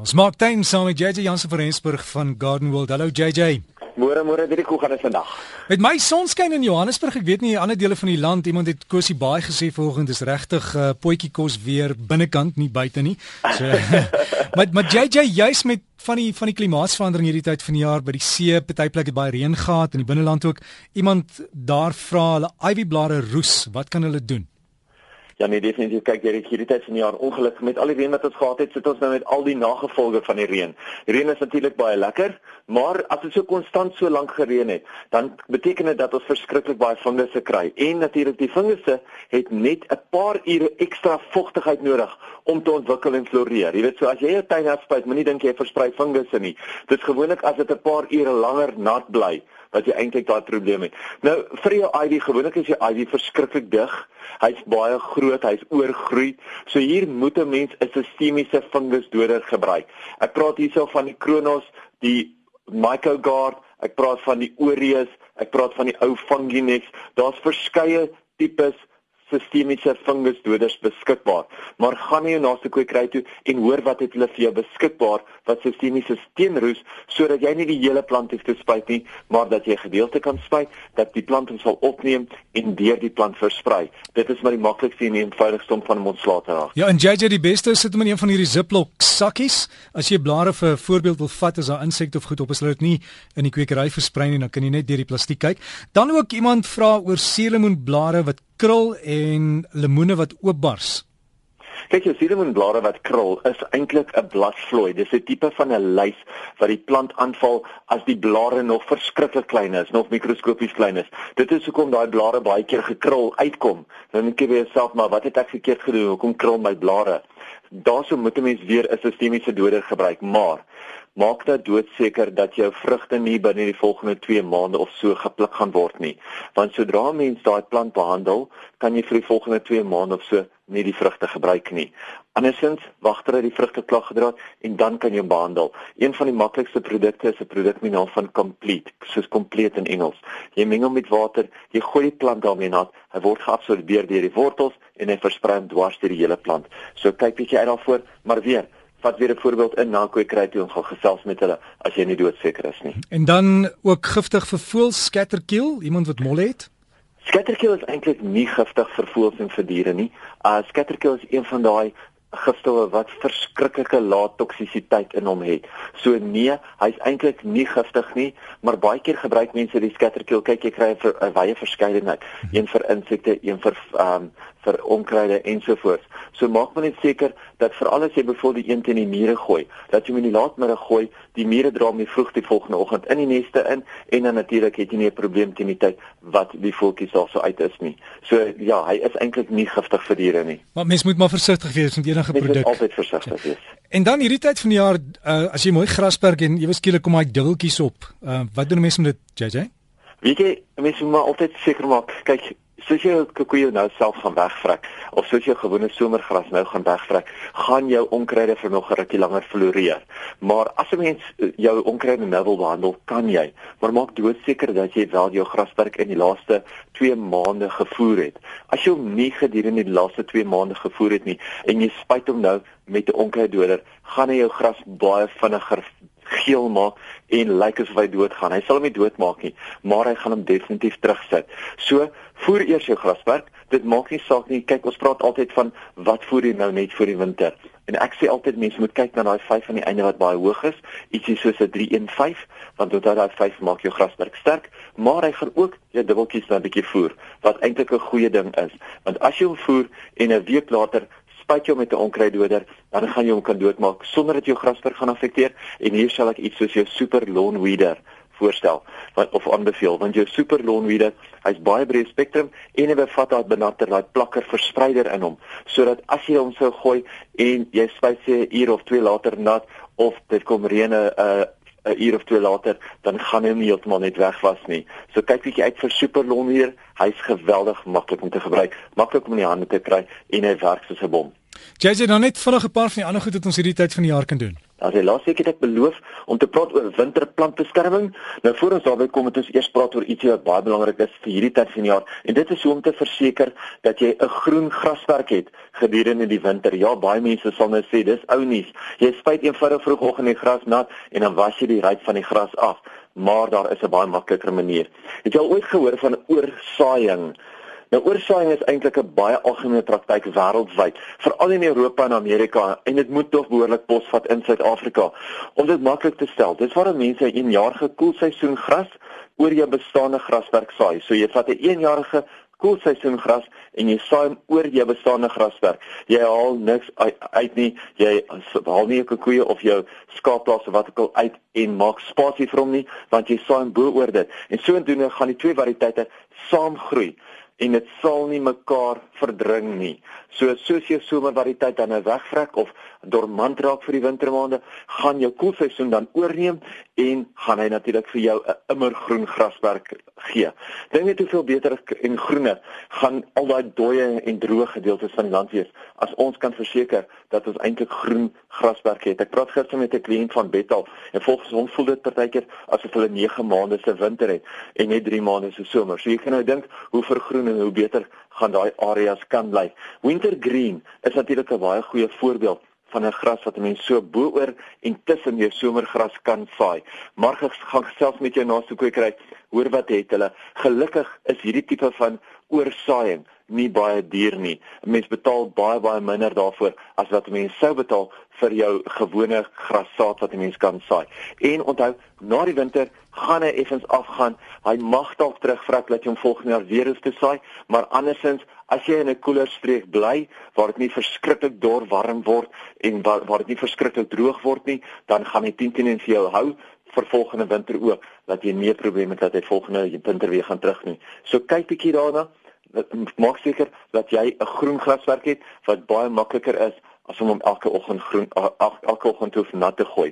Ons maak tyd saam met JJ Jansen van Rensburg van Garden World. Hallo JJ. Môre môre dit hoe gaan dit vandag? Met my sonskyn in Johannesburg. Ek weet nie ander dele van die land iemand het Kosie baie gesê vanoggend is regtig uh, potjie kos weer binnekant nie buite nie. So maar maar JJ juis met van die van die klimaatsverandering hierdie tyd van die jaar by die see, party plekke baie reën gehad in die binneland ook. Iemand daar vra hulle ivy blare roes, wat kan hulle doen? Ja nee, definitief kyk jy hierdie tyd van die jaar ongelukkig met al die reën wat ons gehad het, sit ons nou met al die nagevolge van die reën. Die reën is natuurlik baie lekker, maar as dit so konstant so lank gereën het, dan beteken dit dat ons verskriklik baie fungusse kry. En natuurlik die fungusse het net 'n paar ure ekstra vogtigheid nodig om te ontwikkel en floreer. Jy weet so as jy 'n tuin afspuit, moenie dink jy versprei fungusse nie. Dit is gewoonlik as dit 'n paar ure langer nat bly wat jy eintlik daai probleem het. Nou vir jou ivy gewoonlik is jou ivy verskriklik dig. Hy's baie groot, hy's oorgroei. So hier moet 'n mens 'n sistemiese fungusdoder gebruik. Ek praat hierso van die Kronos, die Mycogard, ek praat van die Aureus, ek praat van die ou Funginex. Daar's verskeie tipes sistemiese fungusdoders beskikbaar. Maar gaan nie jou naaste kwekery toe en hoor wat het hulle vir jou beskikbaar wat sistemiese steenroes sodat jy nie die hele plant hoef te spuit nie, maar dat jy gedeelte kan spuit dat die plant ons sal opneem en deur die plant versprei. Dit is maar die maklikste en eenvoudigste om van ontslae te raak. Ja, en JJ die beste sit hom in een van hierdie Ziploc sakkies. As jy blare vir 'n voorbeeld wil vat as daar insekte of goed op is, laat dit nie in die kwekery versprei nie, dan kan jy net deur die plastiek kyk. Dan ook iemand vra oor suurlemoenblare wat krul en lemoene wat oopbars. Kyk, jy sien hom blare wat krul is eintlik 'n bladvlooi. Dis 'n tipe van 'n lys wat die plant aanval as die blare nog verskriklik klein is, nog mikroskopies klein is. Dit is hoekom daai blare baie keer gekrul uitkom. Dan dink jy vir jouself, maar wat het ek verkeerd gedoen? Hoekom krul my blare? Daarsou moet 'n mens weer 'n sistemiese doder gebruik, maar maak dat doodseker dat jou vrugte nie binne die volgende 2 maande of so gepluk gaan word nie. Want sodra mens daai plant behandel, kan jy vir die volgende 2 maande of so nie die vrugte gebruik nie. Andersins wag terwyl die vrugte klaar gedra het en dan kan jy behandel. Een van die maklikste produkte is 'n produk met naam van Complete, soos kompleet in Engels. Jy meng hom met water, jy gooi die plant daarmee nat, hy word geabsorbeer deur die wortels en hy versprei dwars deur die hele plant. So kyk bietjie uit daarvoor, maar weer vat weer 'n voorbeeld in na kwekery toe en gaan gesels met hulle as jy nie doodseker is nie. En dan ook giftig vir voëls scatterkill, iemand wat mol het? Scatterkill is eintlik nie giftig vir voëls en vir diere nie. Uh scatterkill is een van daai gifstowwe wat verskriklike lae toksisiteit in hom het. So nee, hy's eintlik nie giftig nie, maar baie keer gebruik mense die scatterkill. Kyk, jy kry 'n wye verskeidenheid, een vir insekte, een vir ehm um, vir onkruide ensovoorts. So maak maar net seker dat veral as jy byvoorbeeld die een teen die mure gooi, dat jy hom in die laatmiddag gooi, die mure dra hom nie vroeg die volgende oggend in die neste in en dan natuurlik het jy nie 'n probleem teen die tyd wat die voeltjies daar so uit is nie. So ja, hy is eintlik nie giftig vir diere nie. Maar mens moet maar versigtig wees met enige produk. Mens moet altyd versigtig wees. En dan hierdie tyd van die jaar, uh, as jy mooi grasperk en ewe skielik kom hy dubbeltjies op, uh, wat doen mense met dit, JJ? Weet jy, mense moet maar altyd seker maak, kyk soos jy koekoe nou self gaan wegvrek of soos jy gewone somergras nou gaan wegvrek, gaan jou onkruide vir nog 'n rukkie langer floreer. Maar as 'n mens eh, jou onkruide nou wil behandel, kan jy, maar maak doodseker dat jy wel jou grasperk in die laaste 2 maande gevoer het. As jy hom nie gedurende die laaste 2 maande gevoer het nie en jy spuit hom nou met 'n onkruiddoder, gaan hy jou gras baie vinniger geel maak en lyk asof hy doodgaan. Hy sal hom nie doodmaak nie, maar hy gaan hom definitief terugsit. So, voer eers jou grasperk. Dit maak nie saak nie. Kyk, ons praat altyd van wat voer jy nou net vir die winter. En ek sê altyd mense moet kyk na daai 5 aan die einde wat baie hoog is, ietsie soos 'n 315, want onthou daai 5 maak jou grasperk sterk, maar hy gaan ook jou dubbeltjies dan 'n bietjie voer, wat eintlik 'n goeie ding is. Want as jy hom voer en 'n week later spuit jou met 'n onkruiddoder, dan gaan jy hom kan doodmaak sonder dat jou grasperk gaan affekteer en hier sal ek iets soos jou super lawn weeder voorstel wat of aanbeveel want jou super lawn weeder hy's baie breë spektrum en hy bevat daai benatter daai plakker verspreider in hom sodat as jy hom sou gooi en jy spuit se 'n uur of twee later nat of dit kom reën 'n uh, 'n uur of twee later dan gaan hy nie heeltemal net weg was nie. So kyk bietjie uit vir super lawn weeder. Hy's geweldig maklik om te gebruik, maklik om in die hande te kry en hy werk soos 'n bom. JJ, dan net vinnig 'n paar van die ander goed wat ons hierdie tyd van die jaar kan doen. As jy laas week het ek beloof om te praat oor winterplantbeskerming. Nou voor ons daarby kom, moet ons eers praat oor iets wat baie belangrik is vir hierdie tyd van die jaar. En dit is om te verseker dat jy 'n groen grasperk het gedurende die winter. Ja, baie mense sal nou sê dis ou nuus. Jy spuit eenvoudig vroegoggend die gras nat en dan was jy die ruit van die gras af. Maar daar is 'n baie makliker manier. Het jy al ooit gehoor van oorsaaiing? Nou oorsaaiing is eintlik 'n baie algemene praktyk wêreldwyd, veral in Europa en Amerika en dit moet tog behoorlik posvat in Suid-Afrika. Om dit maklik te stel, dis waar mense 'n eenjarige koelseisoen gras oor jou bestaande grasperk saai. So jy vat 'n eenjarige koelseisoen gras en jy saai hom oor jou bestaande grasperk. Jy haal niks uit nie. Jy haal nie jou koeie of jou skaapplaas of wat ook al uit en maak spasie vir hom nie, want jy saai hom bo oor dit. En sodoende gaan die twee variëteite saamgroei en dit sal nie mekaar verdring nie. So soos jy somervariëteit dan nou wegvrek of dormant raak vir die wintermaande, gaan jou koelseisoen dan oorneem en gaan hy natuurlik vir jou 'n immergroen grasperk gee. Dink net hoeveel beter en groener gaan al daai dooie en droë gedeeltes van die land wees as ons kan verseker dat ons eintlik groen grasperk het. Ek praat gister met 'n kliënt van Bethal en volgens hom voel dit partykeer asof hulle 9 maande se winter het en net 3 maande se somer. So jy kan nou dink hoe vergroen en hoe beter gaan daai areas kan bly. Wintergreen is natuurlik 'n baie goeie voorbeeld van 'n gras wat 'n mens so bo-oor en tussen jou somergras kan saai. Maar gaan selfs met jou naaste kwekery, hoor wat het hulle. Gelukkig is hierdie tipe van oorsaaiing nie baie duur nie. 'n Mens betaal baie baie minder daarvoor as wat 'n mens sou betaal vir jou gewone grassaad wat 'n mens kan saai. En onthou, na die winter gaan hy effens afgaan. Hy mag dalk terugvrek dat jy hom volgende jaar weer hoef te saai, maar andersins as jy in 'n koeler streek bly waar dit nie verskriklik dor warm word en waar, waar dit nie verskriklik droog word nie, dan gaan hy 10 teen vir jou hou vir volgende winter ook dat jy nie probleme het dat hy volgende winter weer gaan terug nie. So kyk bietjie daarna maak seker dat jy 'n groen graswerk het wat baie makliker is as om hom elke oggend groen elke oggend hoef nat te gooi.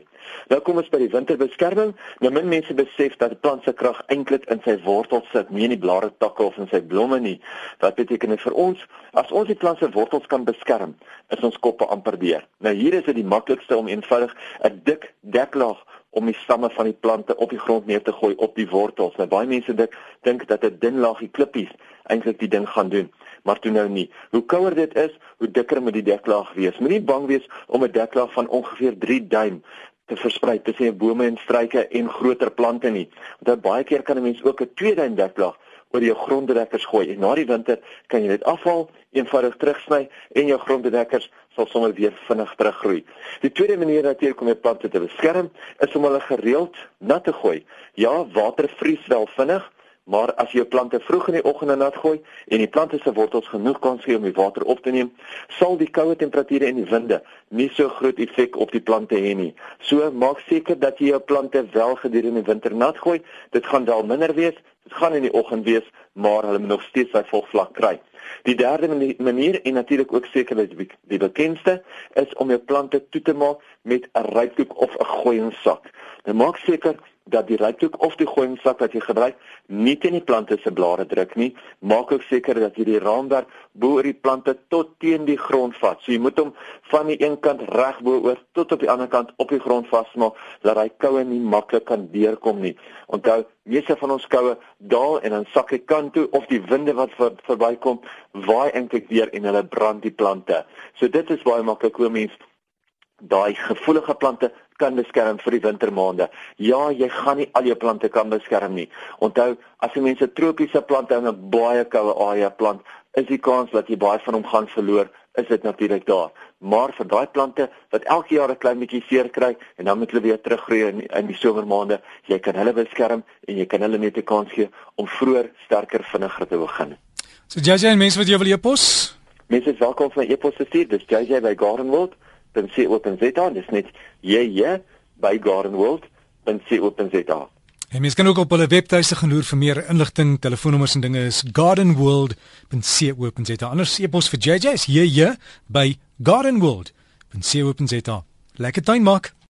Nou kom ons by die winterbeskerming. Nou min mense besef dat die plant se krag eintlik in sy wortels sit, nie in die blare takke of in sy blomme nie. Wat beteken dit vir ons? As ons die plant se wortels kan beskerm, is ons koppe amper deur. Nou hier is dit die maklikste om eenvoudig 'n dik deklaag om die stamme van die plante op die grond neer te gooi op die wortels. Nou baie mense dink dat 'n dun laagie klippies eintlik die ding gaan doen, maar toe nou nie. Hoe kouer dit is, hoe dikker moet die deklaag wees. Moenie bang wees om 'n deklaag van ongeveer 3 duim te versprei tussen bome en struike en groter plante nie. Want baie keer kan 'n mens ook 'n 2 duim deklaag oor jou gronddekkers gooi. En na die winter kan jy dit afhaal, eenvoudig terugsny en jou gronddekkers sal sommer weer vinnig teruggroei. Die tweede manier natuurlik om jou plante te beskerm is om hulle gereeld nat te gooi. Ja, water vries wel vinnig, Maar as jy jou plante vroeg in die oggend nat gooi en die plante se wortels genoeg kans gee om die water op te neem, sal die koue temperature en die winde nie so groot effek op die plante hê nie. So maak seker dat jy jou plante wel gedurende die winter nat gooi. Dit gaan wel minder wees, dit gaan in die oggend wees, maar hulle moet nog steeds sy volvlak kry. Die derde manier en natuurlik ook seker die, die bekendste is om jou plante toe te maak met 'n rypdoek of 'n gooiensak. Nou maak seker dat die rypdoek of die gooiensak wat jy gebruik nie teen die plante se blare druk nie. Maak ook seker dat jy die raamwerk bo oor die plante tot teen die grond vat. So jy moet hom van die een kant reg bo oor tot op die ander kant op die grond vasmaak dat hy koue nie maklik kan deurkom nie. Onthou, meeste van ons koue daal en dan sak hy kant toe of die winde wat ver, verbykom waai eintlik weer en hulle brand die plante. So dit is baie maklik hoe mense daai gevoelige plante kan beskerm vir die wintermaande. Ja, jy gaan nie al jou plante kan beskerm nie. Onthou, as jy mense tropiese plante in 'n baie koue area plant, is die kans dat jy baie van hom gaan verloor, is dit natuurlik daar. Maar vir daai plante wat elke jaar 'n klein bietjie seer kry en dan moet hulle weer teruggroei in, in die somermaande, jy kan hulle beskerm en jy kan hulle net 'n kans gee om vroeër sterker vinniger te begin. So JJ, mense wat jy wil e-pos? Mense is welkom vir e-pos te stuur. Dis JJ by Gardenwold www.gardenworld.co.za dis net jy by gardenworld.co.za En mens kan ook op hulle webtuiste gaan loer vir meer inligting, telefoonnommers en dinge is gardenworld.co.za. Anders e-pos vir JJ is jy by gardenworld.co.za. Lekker tuin maak.